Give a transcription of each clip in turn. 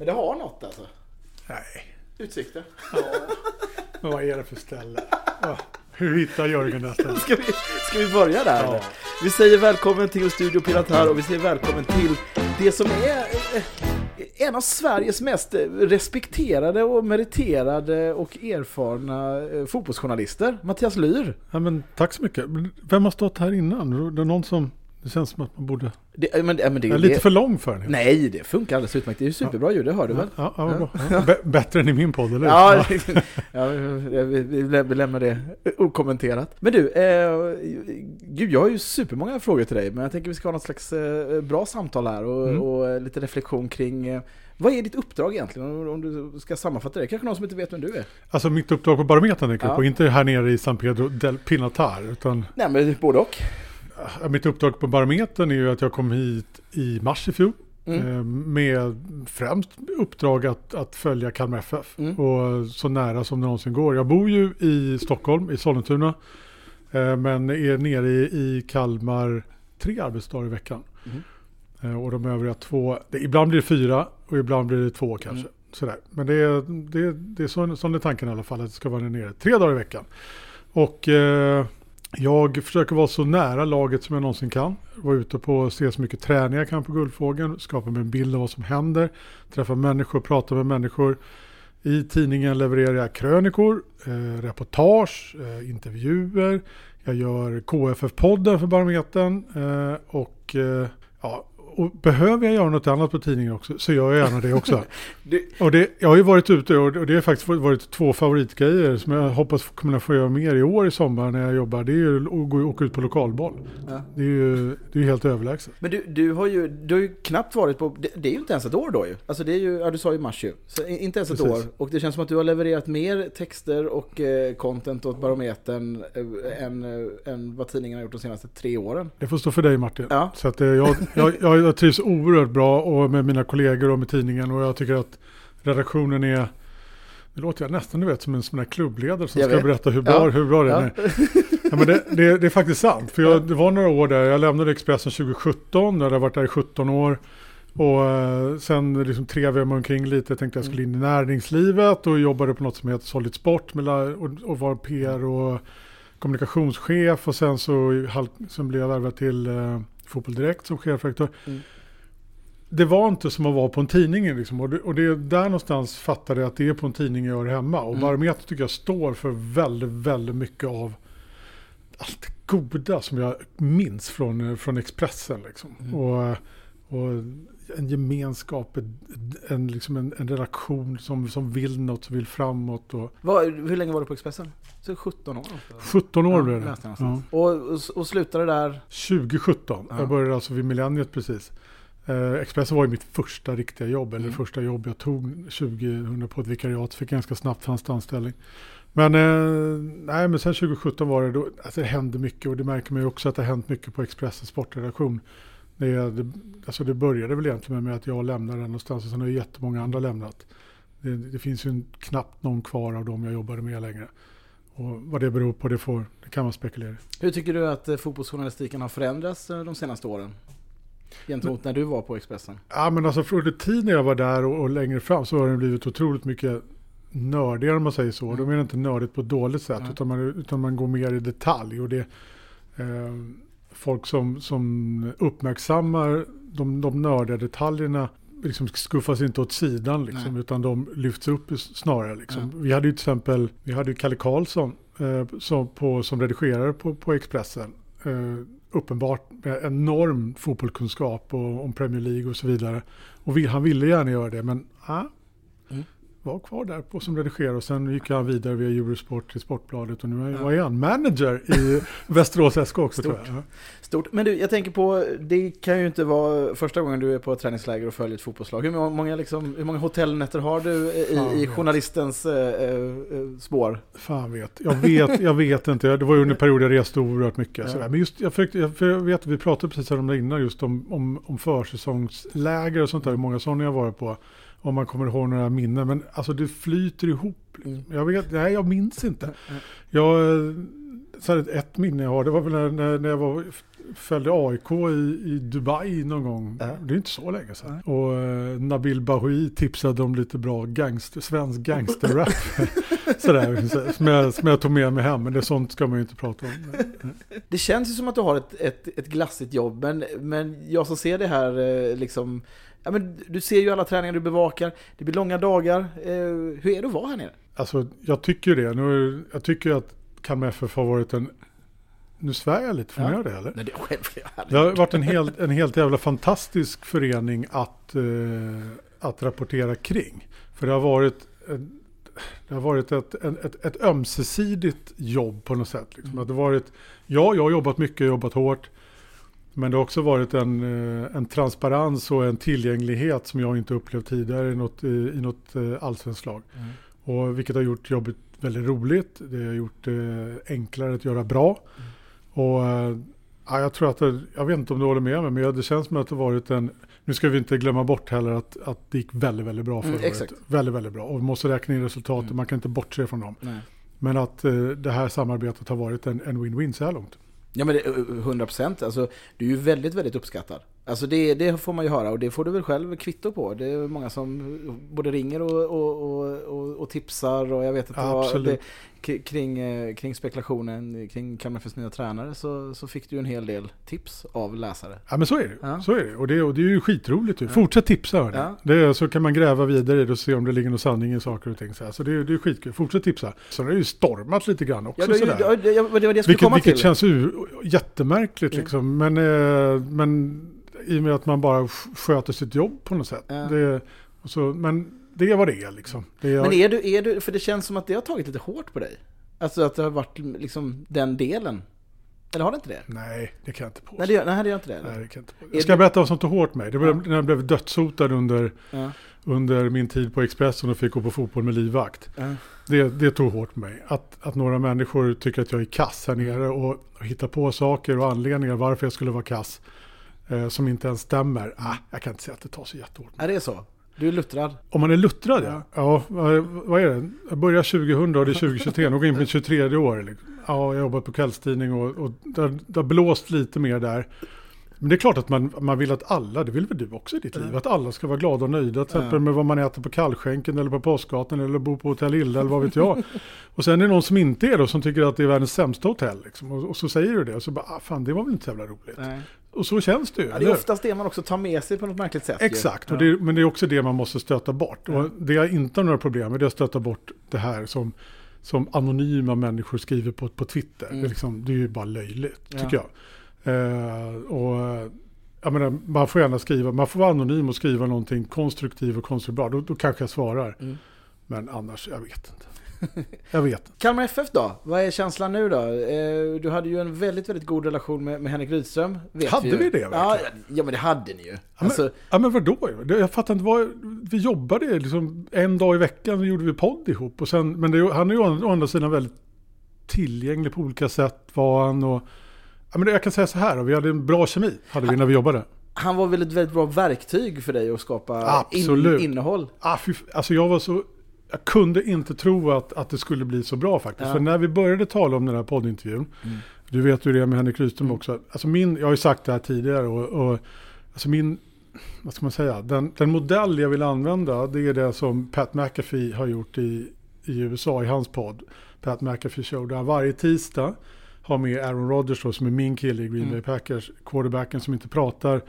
Men det har något alltså. Nej. Utsikter. Ja. Men vad är det för ställe? Ja. Hur hittar Jörgen detta? Ska vi, ska vi börja där? Ja. Vi säger välkommen till Studio Piratär och vi säger välkommen till det som är eh, en av Sveriges mest respekterade och meriterade och erfarna eh, fotbollsjournalister, Mattias Lyr. Ja, men tack så mycket. Vem har stått här innan? Det är någon som... Det känns som att man borde... Det, men, det- men det, är lite det, för lång för den. Nej, det funkar alldeles utmärkt. Det är superbra ljud, det hör du väl? Ja, ja, bra. Ja. B- bättre än i min podd, eller? Ja, ja vi, vi, vi lä- vi lämnar det okommenterat. Men du, eh, gud jag har ju supermånga frågor till dig, men jag tänker vi ska ha något slags eh, bra samtal här och, Mm. och eh, lite reflektion kring eh, vad är ditt uppdrag egentligen? Om, du ska sammanfatta det, kanske någon som inte vet vem du är? Alltså mitt uppdrag på Barometern tänker Ja. på, inte här nere i San Pedro del Pinatar, utan Nej men både och. Ja, Mitt uppdrag på Barometern är ju att jag kom hit i mars i fjol. Mm. eh, Med främst uppdrag att, att följa Kalmar FF. Mm. Och så nära som det någonsin går. Jag bor ju i Stockholm, i Sollentuna. eh, Men är nere i, i Kalmar tre arbetsdagar i veckan. Mm. Eh, Och de övriga två, ibland blir det fyra och ibland blir det två kanske. Mm. Sådär. Men det är, det, det är så, sån är tanken i alla fall, att det ska vara nere tre dagar i veckan. Och eh, jag försöker vara så nära laget som jag någonsin kan. Vara ute på se så mycket träning jag kan på Guldfågeln. Skapa mig en bild av vad som händer. Träffa människor, prata med människor. I tidningen levererar jag krönikor, eh, reportage, eh, intervjuer. Jag gör KFF-podden för Barometern. Eh, och, eh, ja, och behöver jag göra något annat på tidningen också så gör jag gärna det också. Det, Och det, jag har ju varit ute och det har faktiskt varit två favoritgrejer som jag hoppas kunna få göra mer i år i sommar när jag jobbar. Det är ju att gå åka ut på lokalboll. ja. Det är ju det är helt överlägset. Men du, du, har ju, du har ju knappt varit på, det, det är ju inte ens ett år då ju. Alltså det är ju, ja du sa ju mars ju. Så inte ens ett Precis. år. Och det känns som att du har levererat mer texter och eh, content åt Barometern eh, än, eh, än vad tidningen har gjort de senaste tre åren. Det får stå för dig Martin. Ja. Så att, eh, jag, jag, jag, jag trivs oerhört bra och med mina kollegor och med tidningen och jag tycker att redaktionen är det låter jag nästan du vet som en sån där klubbledare som Jag ska vet. berätta hur bra, Ja. hur bra det är. Ja. Men det, det, det är faktiskt sant. För jag, det var några år där, jag lämnade Expressen 2017, jag hade varit där i 17 år. Och eh, sen liksom trevade jag mig omkring lite, jag tänkte jag skulle in i näringslivet och jobbade på något som heter Solid Sport med, och, och var PR och kommunikationschef och sen så sen blev jag värvad till eh, Fotboll Direkt som chefredaktör. Mm. Det var inte som att vara på en tidning liksom. och, det, och det är där någonstans fattade jag att det är på en tidning jag gör hemma. Och Mm. Barometern tycker jag står för väldigt, väldigt mycket av allt det goda som jag minns från, från Expressen. Liksom. Mm. Och, och en gemenskap, en, liksom en, en redaktion som, som vill något, som vill framåt. Och Vad, hur länge var du på Expressen? Så 17 år? 17 år Ja, blev det. Ja. Och, och, och slutade där? 2017, Ja. jag började alltså vid millenniet precis. Eh, Expressen var ju mitt första riktiga jobb, eller Mm. första jobb jag tog 2000 på ett vikariat, fick ganska snabbt fast anställning. Men, eh, nej, men sen 2017 var det då, alltså det hände mycket och det märker man ju också att det har hänt mycket på Expressens sportredaktion. Det, alltså det började väl egentligen med att jag lämnade den någonstans och sen har ju jättemånga andra lämnat. Det, det finns ju knappt någon kvar av dem jag jobbade med längre. Och vad det beror på det, får, det kan man spekulera i. Hur tycker du att eh, fotbollsjournalistiken har förändrats eh, de senaste åren? Gentemot när du var på Expressen? Ja men alltså från tiden när jag var där och, och längre fram så har det blivit otroligt mycket nördigare om man säger så. Mm. De är inte nördigt på ett dåligt sätt Nej. utan, man, utan man går mer i detalj. Och det eh, Folk som, som uppmärksammar de, de nördiga detaljerna liksom skuffas inte åt sidan liksom, Nej. utan de lyfts upp snarare. Liksom. Vi hade ju till exempel vi hade ju Kalle Karlsson eh, som, på, som redigerare på, på Expressen. Eh, uppenbart med enorm fotbollskunskap och, om Premier League och så vidare. Och vi, han ville gärna göra det men ah. Var kvar där på som redigerare och sen gick han vidare via Eurosport till Sportbladet och nu är, Ja. han? Manager i Västerås SK också tror Stort. jag. Ja. Stort. Men du, jag tänker på, det kan ju inte vara första gången du är på ett träningsläger och följer ett fotbollslag. Hur många, liksom, hur många hotellnätter har du i, i journalistens eh, eh, spår? Fan vet. Jag vet, jag vet inte. Det var ju under en period jag reste oerhört mycket. Ja. Sådär. Men just, jag, försökte, jag, jag vet, vi pratade precis om det innan just om, om, om försäsongsläger och sånt där. Hur många sådana jag varit på. Om man kommer ihåg några minnen. Men alltså det flyter ihop. Liksom. Jag vet, nej jag minns inte. Jag, så här, ett minne jag har, det var väl när, när, jag var, följde AIK i, i Dubai någon gång. Ja. Det är inte så länge sedan. Och eh, Nabil Bahoui tipsade om lite bra gangster, svensk gangsterrap. Sådär, så- som, jag, som jag tog med mig hem, men det sånt ska man ju inte prata om. Det känns ju som att du har ett, ett, ett glassigt jobb, men, men jag som ser det här eh, liksom... Ja, men du ser ju alla träningar du bevakar, det blir långa dagar. Eh, hur är det att vara här nere? Alltså jag tycker det. Nu, jag tycker att Kalmar FF har varit en... Nu svär jag lite, får man Ja. göra det eller? Nej, det självklart. Det har varit en helt, en helt jävla fantastisk förening att, eh, att rapportera kring. För det har varit, det har varit ett, ett, ett ömsesidigt jobb på något sätt. Liksom. Att det har varit, ja, jag har jobbat mycket, jobbat hårt. Men det har också varit en, eh, en transparens och en tillgänglighet som jag inte upplevt tidigare i något, i, i något eh, allsvenskt lag. Mm. Och vilket har gjort jobbet väldigt roligt. Det har gjort det enklare att göra bra. Och eh, ja, jag tror att det, jag vet inte om du håller med mig, men det känns som att det varit en, nu ska vi inte glömma bort heller att, att det gick väldigt, väldigt bra förra Mm, året. Väldigt, väldigt bra. Och vi måste räkna in resultaten, Mm. man kan inte bortse från dem. Nej. Men att eh, det här samarbetet har varit en, en win-win så här långt. Ja men det, 100 procent. Alltså, du är ju väldigt, väldigt uppskattad. Alltså det, det får man ju höra och det får du väl själv kvitto på. Det är många som både ringer och, och, och, och, tipsar och jag vet inte vad. Det, kring, eh, kring spekulationen kring Kalmar FFs nya tränare så, så fick du en hel del tips av läsare. Ja men så är det. Ja. Så är det. Och, det och det är ju skitroligt. Ju. Fortsätt tipsa hörni. Ja. Det så kan man gräva vidare i det och se om det ligger någon sanning i saker och ting. Så, här. så det, är, det är skitkul. Fortsätt tipsa. Det har ju stormat lite grann också. Ja, det, sådär. det, det, det det skulle Vilket, vilket känns ju jättemärkligt Ja. liksom. Men, eh, men i och med att man bara sk- sköter sitt jobb på något sätt. Ja. Det, så, men det är vad det är liksom. Det är, Men är du, är du, för det känns som att det har tagit lite hårt på dig. Alltså att det har varit liksom den delen. Eller har det inte det? Nej, det kan jag inte påstå. Nej, det gör, nej, det gör inte det. eller? Nej, det kan jag inte påstå. Jag ska du- berätta vad som tog hårt mig. Det var Ja. när jag blev dödshotad under, Ja, under min tid på Expressen och fick gå på fotboll med livvakt. ja. Det, det tog hårt mig. Att, att några människor tycker att jag är kass här nere och, och hittar på saker och anledningar varför jag skulle vara kass. Eh, som inte ens stämmer. Ah, jag kan inte säga att det tar så jättehårt. Ja, det är så. Du är luttrad. Om man är luttrad ja. Ja, vad, vad är det? Jag börjar 2000 och det är 2023. Nu går in på mitt 23 år. Liksom. Ja, jag har jobbat på kvällstidning och, och det, har- blåst lite mer där. Men det är klart att man, man vill att alla, det vill väl du också i ditt liv, att alla ska vara glada och nöjda. Till exempel Ja. med vad man äter på kallskänken eller på Påskgatan eller bor på Hotell Illa eller vad vet jag. och sen är det någon som inte är det och som tycker att det är världens sämsta hotell. Liksom. Och, och så säger du det och så bara, ah, fan det var väl inte så jävla roligt. Nej. Och så känns det ju. Ja, det är oftast det man också tar med sig på något märkligt sätt. Exakt, Ja. det, men det är också det man måste stöta bort. Ja. Och det jag inte har några problem med det är att stöta bort det här som, som anonyma människor skriver på, på Twitter. Mm. Det, är liksom, det är ju bara löjligt, tycker jag. Eh, och, jag menar, man får gärna skriva, man får vara anonym och skriva någonting konstruktivt och konstruktivt bra. Då, då kanske jag svarar. Mm. Men annars, jag vet inte. Jag vet. Kalmar FF då? Vad är känslan nu då? Eh, Du hade ju en väldigt, väldigt god relation med, med Henrik Rydström. Hade ju. vi det Ja, verkligen? ja, men det hade ni ju. men- Alltså, Ja men vadå? Jag fattar inte vad, vi jobbade liksom en dag i veckan och gjorde vi podd ihop. Och sen, men det, han är ju å andra sidan väldigt tillgänglig på olika sätt var han. Och, ja, men jag kan säga så här, vi hade en bra kemi hade vi när vi jobbade. han var väl ett väldigt bra verktyg för dig att skapa. In, innehåll. Ah, fy, alltså jag var så, jag kunde inte tro att, att det skulle bli så bra faktiskt. Ja. För när vi började tala om den här poddintervjun, Mm. du vet ju det med Henrik Rydström också. Alltså min, jag har ju sagt det här tidigare och, och alltså min, vad ska man säga, den, den modell jag vill använda det är det som Pat McAfee har gjort i, i USA i hans podd. Pat McAfee Show, där varje tisdag har med Aaron Rodgers då, som är min kille i Green Bay Mm. Packers, quarterbacken som inte pratar.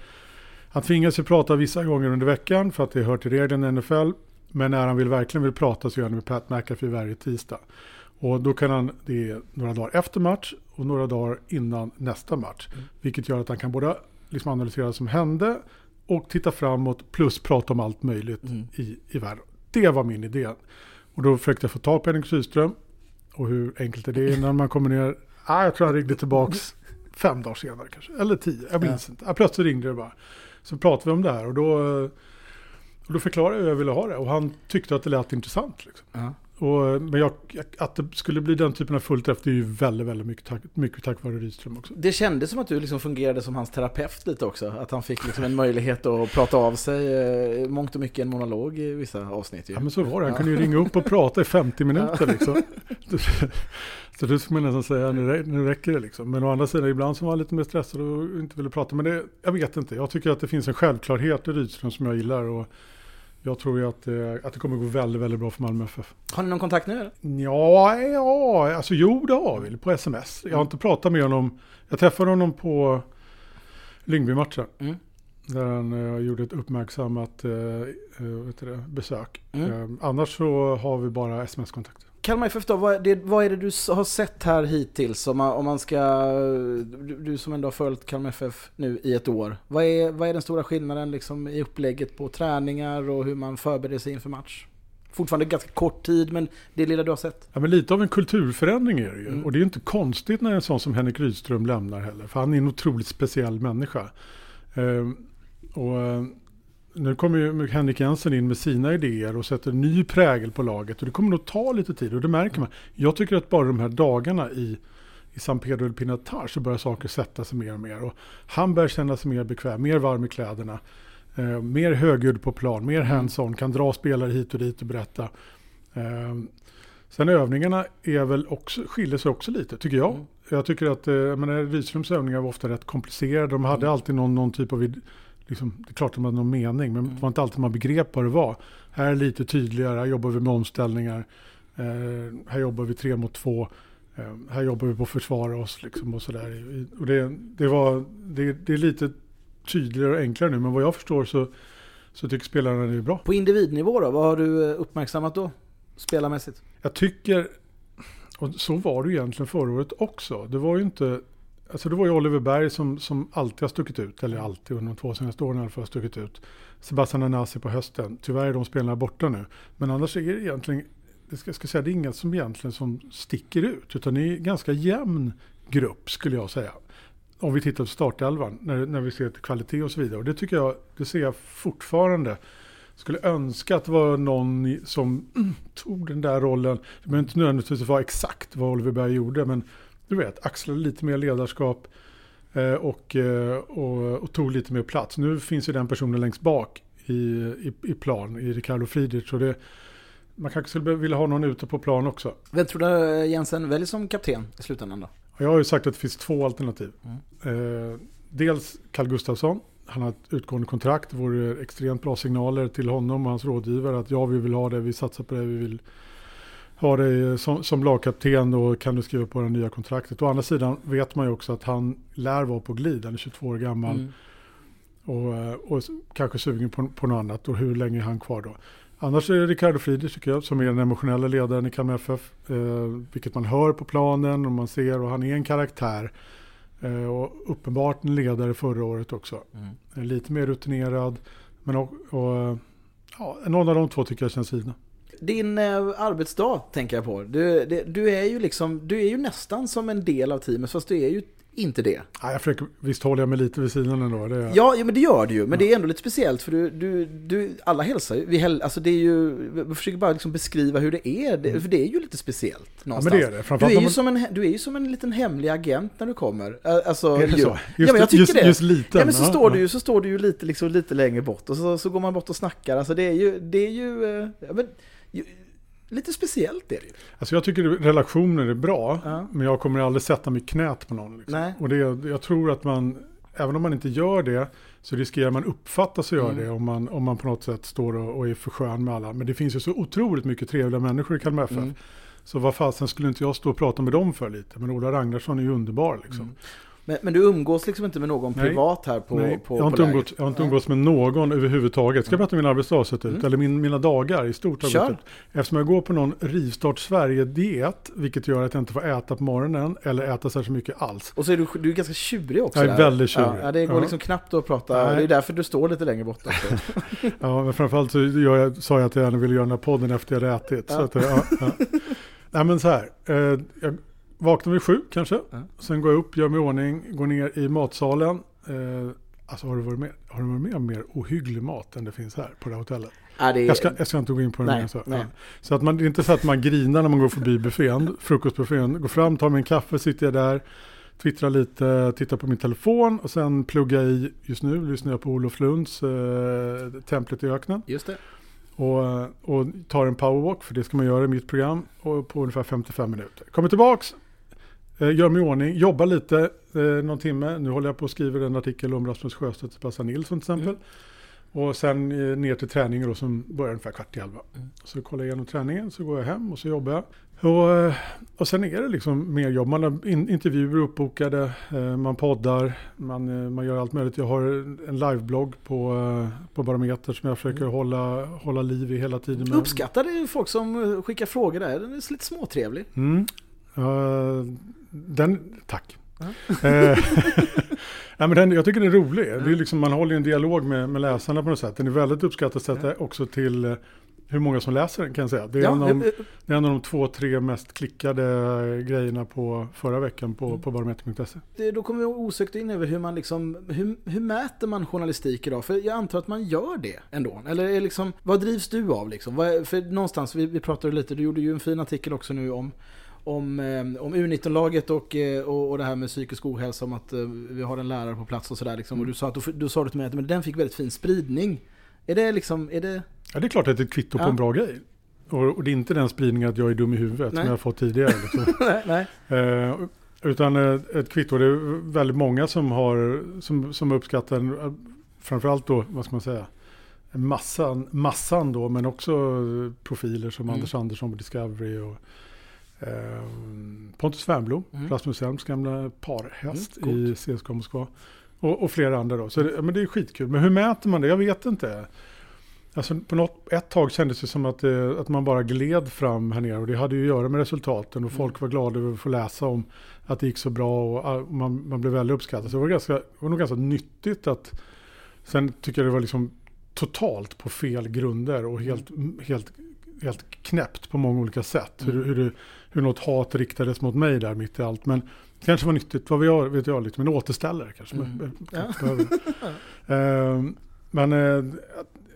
Han tvingas ju prata vissa gånger under veckan för att det hör till reglerna i NFL. Men när han vill, verkligen vill prata så gör han med Pat McAfee varje tisdag. Och då kan han, det är några dagar efter match och några dagar innan nästa match. Mm. Vilket gör att han kan både liksom analysera vad som hände och titta framåt plus prata om allt möjligt Mm. i, i världen. Det var min idé. Och då försökte jag få tag på Henrik Sydström. Och hur enkelt är det innan man kommer ner? Ah, jag tror han ringde tillbaks fem dagar senare kanske. Eller tio, jag minns inte. Ah, plötsligt ringde det bara. Så pratade vi om det här och då, och då förklarade jag hur jag ville ha det. Och han tyckte att det lät intressant. Liksom. Ja. Och, men jag, att det skulle bli den typen av fullt träff, det är ju väldigt, väldigt mycket tack, mycket tack vare Rydström också. Det kändes som att du liksom fungerade som hans terapeut lite också. Att han fick liksom en möjlighet att prata av sig, eh, mångt och mycket en monolog i vissa avsnitt. Ju. Ja men så var det, han kunde ju ringa upp och prata i 50 minuter liksom. Så det skulle man nästan säga, nu, nu räcker det liksom. Men å andra sidan, ibland så var han lite mer stressad och inte ville prata. Men det, jag vet inte, jag tycker att det finns en självklarhet i Rydström som jag gillar. Och jag tror ju att, det, att det kommer gå väldigt, väldigt bra för Malmö FF. Har ni någon kontakt nu eller? Ja, ja, alltså jo det har vi på sms. Jag har inte pratat med honom. Jag träffade honom på Lyngby-matchen. Mm. Där han uh, gjorde ett uppmärksammat uh, uh, det, besök. Mm. annars så har vi bara sms-kontakt. Kalmar FF då, vad, det, vad är det du har sett här hittills? Om man, om man ska, du, du, som ändå har följt Kalmar FF nu i ett år. Vad är, vad är den stora skillnaden liksom i upplägget på träningar och hur man förbereder sig inför match? Fortfarande ganska kort tid, men det lilla du har sett. Ja, men lite av en kulturförändring är det ju. Mm. Och det är inte konstigt när en sån som Henrik Rydström lämnar heller. För han är en otroligt speciell människa. Ehm, och nu kommer ju Henrik Jensen in med sina idéer och sätter ny prägel på laget. Och det kommer nog ta lite tid och det märker man. Jag tycker att bara de här dagarna i, i San Pedro del Pinatar så börjar saker sätta sig mer och mer. Och han börjar känna sig mer bekväm, mer varm i kläderna. Eh, mer högljudd på plan, mer hands-on, kan dra spelare hit och dit och berätta. Eh, sen övningarna är väl också, skiljer sig också lite, tycker jag. Mm. Jag tycker att eh, Rydströms övningar var ofta rätt komplicerade. De hade mm. alltid någon, någon typ av liksom, det är klart att de hade någon mening, men det var inte alltid man begrep vad det var. Här är det lite tydligare, här jobbar vi med omställningar. Eh, här jobbar vi tre mot två. Eh, här jobbar vi på att försvara oss liksom och sådär. Och det, det, var, det, det, är lite tydligare och enklare nu, men vad jag förstår så, så tycker spelarna det är bra. På individnivå då, vad har du eh, uppmärksammat då? Spelarmässigt? Jag tycker, och så var det egentligen förra året också. Det var ju inte Alltså det var ju Oliver Berg som, som alltid har stuckit ut, eller alltid under de två senaste åren i alla fall har stuckit ut. Sebastian Anasi på hösten. Tyvärr är de spelarna borta nu. Men annars är det egentligen, jag ska, ska säga, det är inget som egentligen som sticker ut. Utan det är en ganska jämn grupp skulle jag säga. Om vi tittar på startelvan, när, när vi ser till kvalitet och så vidare. Och det tycker jag, det ser jag fortfarande. Skulle önska att det var någon som tog den där rollen. Det behöver inte nödvändigtvis vara exakt vad Oliver Berg gjorde, men du vet, axlade lite mer ledarskap eh, och, eh, och, och, tog lite mer plats. Nu finns ju den personen längst bak i, i, i plan, i Ricardo Friedrich. Så det, man kanske skulle vilja ha någon ute på plan också. Vem tror du Jensen väljer som kapten i slutändan då? Jag har ju sagt att det finns två alternativ. Mm. Eh, dels Carl Gustafsson. Han har ett utgående kontrakt. Det vore extremt bra signaler till honom och hans rådgivare att ja, vi vill ha det, vi satsar på det, vi vill har dig som, som lagkapten och kan du skriva på det nya kontraktet. Å andra sidan vet man ju också att han lär vara på glid, han är 22 år gammal. Mm. Och, eh, och kanske sugen på, på något annat och hur länge är han kvar då? Annars är det Ricardo Friedrich tycker jag, som är den emotionella ledaren i Kalmar FF. Eh, vilket man hör på planen och man ser och han är en karaktär. Eh, och uppenbart en ledare förra året också. Mm. Lite mer rutinerad. Men och, och, ja, någon av de två tycker jag känns givna din eh, arbetsdag tänker jag på. Du, det, du, är ju liksom, du är ju nästan som en del av teamet fast du är ju inte det. Ja, jag försöker, visst håller jag mig lite vid sidan ändå. Det är... ja, ja, men det gör du ju. Men ja. det är ändå lite speciellt för du, du, du alla hälsar ju. Vi, häl, alltså det är ju, vi försöker bara liksom beskriva hur det är. Det, mm. För det är ju lite speciellt någonstans. Ja, men det är det. Du är, ju som en, du är ju som en liten hemlig agent när du kommer. Alltså, är det ju, så? Just, ja, men jag tycker just, det. Just liten. Ja, men så, ja, står Du ju, så står du ju lite, liksom, lite längre bort och så, så går man bort och snackar. Alltså det är ju, det är ju, eh, ja, men, lite speciellt är det ju. Alltså jag tycker relationer är bra, ja. men jag kommer aldrig sätta mig knät på någon. Liksom. Nej. Och det, jag tror att man, även om man inte gör det, så riskerar man uppfattas att göra mm. det om man, om man på något sätt står och, och är för skön med alla. Men det finns ju så otroligt mycket trevliga människor i Kalmar FF. Mm. Så vad fasen skulle inte jag stå och prata med dem för lite? Men Ola Ragnarsson är ju underbar liksom. Mm. Men, men, du umgås liksom inte med någon Nej. privat här på, Nej. på, jag har inte, umgås, jag har inte umgås med någon överhuvudtaget. Ska jag berätta hur min arbetsdag har sett ut? Mm. Eller min, mina dagar i stort har Kör. ut. Eftersom jag går på någon Rivstart Sverige-diet, vilket gör att jag inte får äta på morgonen eller äta särskilt mycket alls. Och så är du, du är ganska tjurig också. Jag är där. väldigt tjurig. Ja, det går ja. liksom knappt att prata. Nej. Det är därför du står lite längre bort. ja, men framförallt så jag, sa jag att jag gärna ville göra den här podden efter jag hade ätit. Ja. Så att, ja. Nej men så här, eh, jag vaknar vid sju kanske. Mm. Sen går jag upp, gör mig i ordning, går ner i matsalen. Eh, alltså har du varit med, har du varit med om mer ohygglig mat än det finns här på det här hotellet? Ja, det. Jag ska, jag ska inte gå in på det. Nej, så. nej. Så att man, det är inte så att man grinar när man går förbi buffén, frukostbuffén. Går fram, tar mig en kaffe, sitter jag där, twittrar lite, tittar på min telefon och sen pluggar jag i, just nu lyssnar jag på Olof Lunds eh, Templet i öknen. Just det. Och, och tar en powerwalk, för det ska man göra i mitt program, och på ungefär 55 minuter. Kommer tillbaks, gör mig i ordning, jobbar lite eh, någon timme. Nu håller jag på att skriva en artikel om Rasmus Sjöstedt och Sebastian Nilsson till exempel. Och sen eh, ner till träningen då som börjar ungefär kvart i elva. Mm. Så kollar jag igenom träningen, så går jag hem och så jobbar jag. Och, eh, och sen är det liksom mer jobb. Man har in, intervjuer uppbokade, eh, man poddar, man, eh, man gör allt möjligt. Jag har en liveblogg på, eh, på Barometer som jag försöker hålla, hålla liv i hela tiden. med- Uppskattar det folk som eh, skickar frågor där? Den är lite småtrevlig. Mm. Ja, den, tack. Ja. Eh, Nej, men den, jag tycker den är rolig. Det är liksom, man håller ju en dialog med, med läsarna på något sätt. Den är väldigt uppskattad sett också till eh, hur många som läser den kan jag säga. Det är, en, av de, eh, det är en av de två, tre mest klickade grejerna på förra veckan på, på barometer.se. det- då kommer vi osökt in över hur man liksom, hur, hur mäter man journalistik idag? För jag antar att man gör det ändå. Eller är liksom, vad drivs du av liksom? Vad för någonstans, vi, vi pratade lite, du gjorde ju en fin artikel också nu om om, eh, om U19-laget och, eh, och, och det här med psykisk ohälsa, om att eh, vi har en lärare på plats och sådär. Liksom. Och du sa, att, du, sa det till mig att men den fick väldigt fin spridning. Är det liksom, är det... Ja, det är klart att det är ett kvitto Ja. på en bra grej. Och, och det är inte den spridningen att jag är dum i huvudet Nej. som jag har fått tidigare. Liksom. nej, nej. Eh, utan ett kvitto, det är väldigt många som har som, som uppskattar, framförallt då, vad ska man säga, massan, massan då, men också profiler som Mm. Anders Andersson på Discovery och Pontus Wernbloom, Mm. Rasmus Elms gamla parhäst Mm, i CSKA Moskva. Och, och flera andra då. Så det, men det är skitkul. Men hur mäter man det? Jag vet inte. Alltså på något, ett tag kändes det som att, det, att man bara gled fram här nere och det hade ju att göra med resultaten och folk var glada över att få läsa om att det gick så bra och ah, man, man blev väldigt uppskattad. Så det var, ganska, det var nog ganska nyttigt att sen tycker jag det var liksom totalt på fel grunder och helt, helt, helt knäppt på många olika sätt. Hur, hur, det- hur något hat riktades mot mig där mitt i allt. Men det kanske var nyttigt, vad vi gör, vet jag, lite, men återställare kanske. Mm. kanske behöver. Ehm, men eh,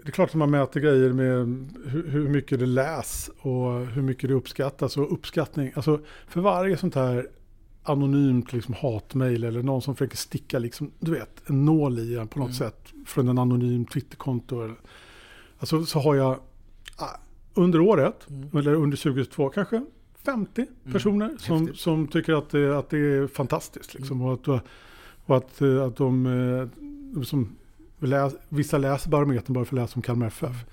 det är klart att man mäter grejer med hur, hur mycket det läs och hur mycket det uppskattas. Och uppskattning, alltså för varje sånt här anonymt liksom hatmejl eller någon som försöker sticka liksom, du vet, en nål i en på något Mm. sätt från en anonym Twitterkonto. Alltså så har jag ah, under året, Mm. eller under 2022 kanske 50 personer som, Häftigt. som tycker att det, att det är fantastiskt. Liksom, och att, och att, eh, att de eh, som läs, vissa läser Barometern bara för att läsa om Kalmar FF.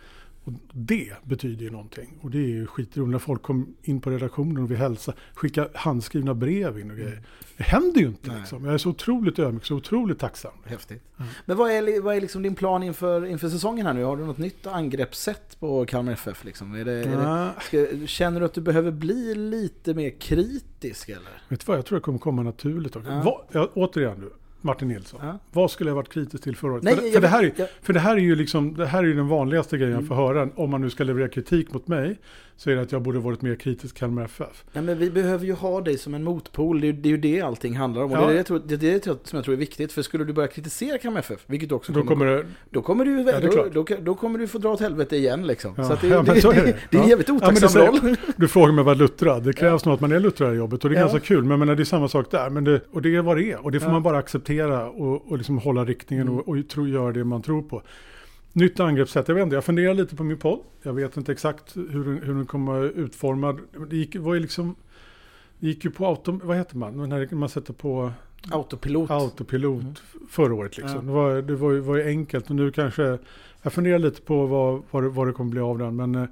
Och det betyder ju någonting. Och det är ju skitroligt när folk kom in på redaktionen och vill hälsa, skicka handskrivna brev in och grejer. Det händer ju inte Nej. liksom. Jag är så otroligt ödmjuk, så otroligt tacksam. Häftigt. Mm. Men vad är, vad är liksom din plan inför, inför säsongen här nu? Har du något nytt angreppssätt på Kalmar FF? Liksom? Är det, är det, ska, känner du att du behöver bli lite mer kritisk eller? vet du vad, jag tror det kommer komma naturligt. Ja. Vad, ja, återigen du, Martin Nilsson. Ja. Vad skulle jag varit kritisk till förra året? Nej, för, jag- för, det här är, jag- för det här är ju liksom, det här är den vanligaste grejen Mm. jag får höra. Om man nu ska leverera kritik mot mig, så är det att jag borde varit mer kritisk till Kalmar FF. Nej, men vi behöver ju ha dig som en motpol. Det är, ju- det är ju det allting handlar om. Och Ja. det, är det, jag tror, det är det som jag tror är viktigt. För skulle du börja kritisera Kalmar FF, vilket du också Då kommer, då kommer du, då, klart. då, då kommer du få dra åt helvete igen liksom. Ja, Så det, ja, så är det, det. är en Ja. jävligt Ja, otacksam roll. du frågar mig vad luttrad. Det krävs nog att man är luttrad i jobbet och det är Ja. ganska kul. Men menar, det är samma sak där. Men det, och det är vad det är. Och det får Ja. man bara acceptera och, och liksom hålla riktningen Mm. och, och tro, göra det man tror på. Nytt angreppssätt, jag vet inte, jag funderar lite på min podd. Jag vet inte exakt hur, den- hur den kommer utformad. Det gick, var ju liksom, det gick ju på auto, vad heter man, när man sätter på Autopilot. autopilot Mm. förra året. Liksom. Ja. Det, var, det var, var ju enkelt och nu kanske, jag funderar lite på vad, vad, det, vad det kommer bli av den. Men eh,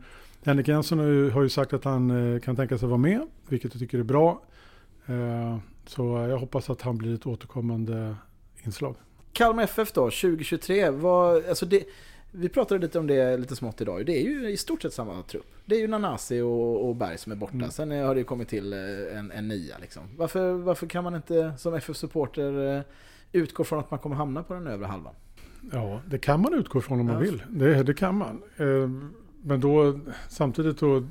Henrik Jensen har ju, har ju sagt att han eh, kan tänka sig vara med, vilket jag tycker är bra. Eh, så jag hoppas att han blir ett återkommande inslag. Kalmar FF då, 2023. Vad, alltså det, vi pratade lite om det lite smått idag. Det är ju i stort sett samma trupp. Det är ju Nanasi och, och Berg som är borta. Mm. Sen har det ju kommit till eh, en, en nia. Liksom. Varför, varför kan man inte som FF-supporter eh, utgå från att man kommer hamna på den övre halvan? Ja, det kan man utgå från om man vill. Det, det kan man. Eh, men då samtidigt då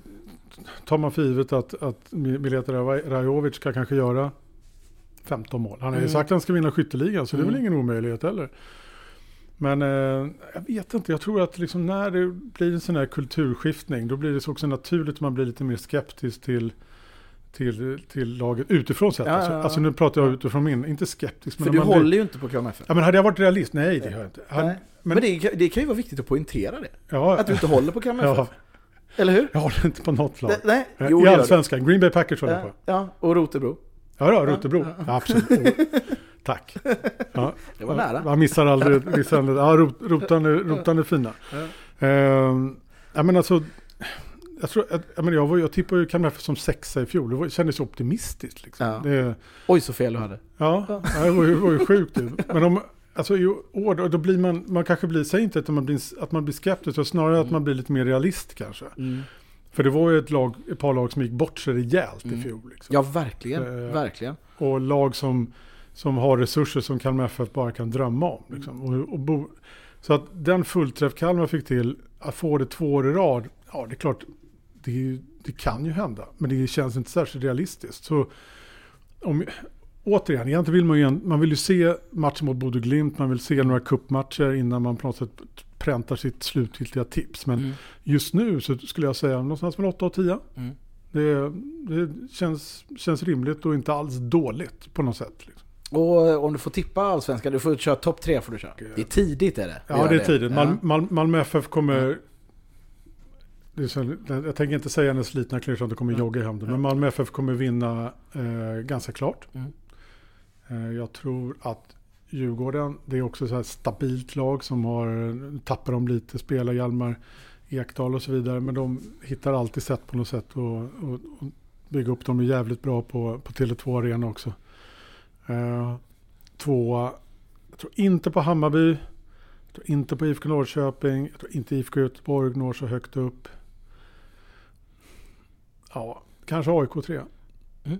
tar man för givet att, att Mileta Raj- Rajovic ska kanske göra 15 mål. Han har ju Mm. sagt att han ska vinna skytteligan så det är väl Mm. ingen omöjlighet heller. Men eh, jag vet inte, jag tror att liksom när det blir en sån här kulturskiftning då blir det också naturligt att man blir lite mer skeptisk till till, till laget utifrån sett. Ja, alltså. ja, ja. alltså nu pratar jag utifrån min, inte skeptisk. För men du man blir- håller ju inte på FF. Ja men hade jag varit realist? Nej det gör jag inte. Nej. Men, men- det, kan- det kan ju vara viktigt att poängtera det. Att du inte håller på FF. Eller hur? jag håller inte på något lag. Nej. Eh, Jo, I allsvenskan, Green Bay Packers håller jag Ja, på. ja, och Rotebro. Ja, ja Rotebro. Ja, absolut. Oh, tack. Ja, Det var nära. Man missar aldrig. Missar aldrig. Ja, rot, rotan, är, rotan är fina. Ja. Ehm, ja, men alltså, jag, tror, jag, menar, jag, var, jag tippade ju Kalmar som sexa i fjol. Det var, kändes så optimistiskt. Liksom. Ja. Det, Oj så fel du hade. ja, ja, det var ju, var ju sjukt. ju. Men om, alltså, i år då, då blir man, man kanske blir, säg inte att man blir, att man blir skeptisk, utan snarare att man blir lite mer realist kanske. För det var ju ett, lag, ett par lag som gick bort sig rejält Mm. i fjol. Liksom. Ja, verkligen. Eh, verkligen. Och lag som, som har resurser som Kalmar FF bara kan drömma om. Liksom. Och, och bo, så att den fullträff Kalmar fick till, att få det två år i rad, ja det är klart, det, det kan ju hända. Men det känns inte särskilt realistiskt. Så om, återigen, egentligen vill man ju, man vill ju se matchen mot Bodø Glimt, man vill se några kuppmatcher innan man på något sätt präntar sitt slutgiltiga tips. Men Mm. just nu så skulle jag säga någonstans mellan 8 och 10. Mm. Det, det känns, känns rimligt och inte alls dåligt på något sätt. Liksom. Och eh, om du får tippa allsvenskan, du får köra topp tre får du köra. Det är tidigt är det. Ja, det är tidigt. Mal. Mal, Malmö FF kommer... Det är så, jag tänker inte säga den slitna klyschan att de kommer jogga hem det. Men Malmö FF kommer vinna eh, ganska klart. Mm. Eh, jag tror att Djurgården, det är också så här stabilt lag som har, tappar de lite, spelar Hjalmar Ekdal och så vidare. Men de hittar alltid sätt på något sätt att bygga upp. De är jävligt bra på, på Tele2 Arena också. Eh, tvåa, jag tror inte på Hammarby. Jag tror inte på IFK Norrköping. Jag tror inte IFK Göteborg når så högt upp. Ja, kanske AIK 3. Mm.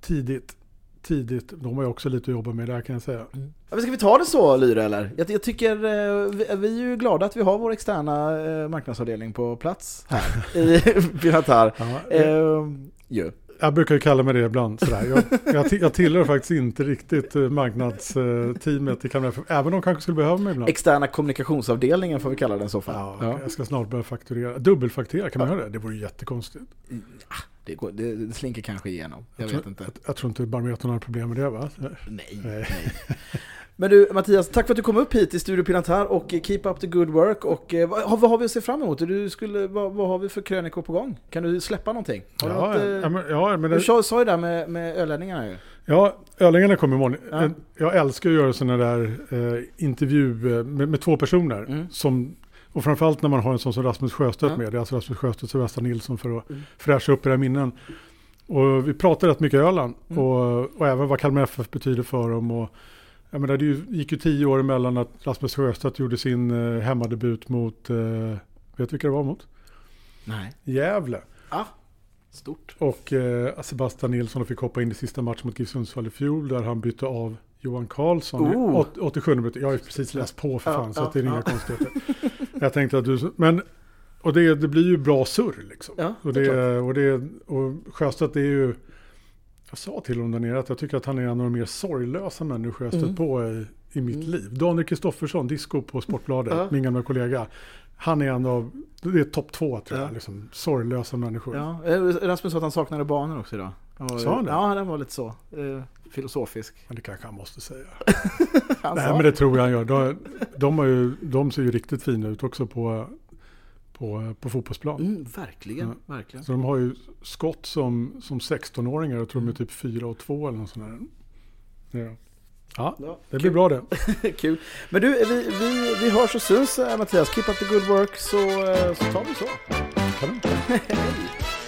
Tidigt. Tidigt. De har ju också lite att jobba med där kan jag säga. Ja, men ska vi ta det så Lyra eller? Jag, jag tycker, eh, vi, vi är ju glada att vi har vår externa eh, marknadsavdelning på plats här i Piratar. Ja, Eh, ju. Jag brukar ju kalla mig det ibland. Sådär. Jag, jag, jag tillhör faktiskt inte riktigt eh, marknadsteamet i Kalmar FF, Även om de kanske skulle behöva mig ibland. Externa kommunikationsavdelningen får vi kalla den så fall. Ja, Ja. Jag ska snart börja fakturera. Dubbelfakturera, kan man göra det? Det vore ju jättekonstigt. Det, går, det, det slinker kanske igenom. Jag vet tror, inte. Jag, jag tror inte Barometern har problem med det va? Nej, Nej. nej. Men du Mattias, tack för att du kom upp hit i Studio Pirantar och keep up the good work. Och eh, vad, vad har vi att se fram emot? Du skulle, vad, vad har vi för krönikor på gång? Kan du släppa någonting? Har du Ja, något, eh, ja, men, ja, men du det, sa, sa ju där med, med ölänningarna ju. ja, Ölingarna kommer imorgon. Ja. Jag älskar att göra sådana där eh, intervju eh, med, med två personer. Mm. Som, och framförallt när man har en sån som Rasmus Sjöstedt Ja. med. Det är alltså Rasmus Sjöstedt och Sebastian Nilsson för att Mm. fräscha upp era minnen. Och vi pratar rätt mycket Öland Mm. och, och även vad Kalmar FF betyder för dem. Och, jag menar, det gick ju tio år emellan att Rasmus Sjöstedt gjorde sin eh, hemmadebut mot, eh, vet du vilka det var mot? Nej. Gävle. Ah, stort. Och eh, Sebastian Nilsson fick hoppa in i sista matchen mot GIF Sundsvall i fjol där han bytte av Johan Karlsson Oh. åt- 87 minuter. Jag har ju precis läst på för Ja, fan så ja, att det är ja. inga konstigheter. Jag tänkte att du... Men, och det, det blir ju bra surr liksom. Ja, och, det och, det, och Sjöstedt är ju... Jag sa till honom där nere att jag tycker att han är en av de mer sorglösa människor jag stött Mm. på i, i mitt Mm. liv. Daniel Kristoffersson, disco på Sportbladet, Ja. min gamla kollega. Han är en av, det är topp två tror jag, Ja. liksom, sorglösa människor. Ja, eh, Rasmus sa att han saknade banor också idag. Sa han det? Ja, den var lite så. Eh, filosofisk. Men det kanske han måste säga. Han Nej men det tror jag han gör. De, de, ju, de ser ju riktigt fina ut också på, på, på fotbollsplan. Mm, verkligen, verkligen. Så de har ju skott som, som 16-åringar. Jag tror de är typ 4 och 2 eller något sånt där. Ja. ja, Ja, det blir bra det. Kul. Men du, vi, vi, vi hörs och syns eh, Mattias. Keep up the good work så, eh, så tar vi så. Kanon.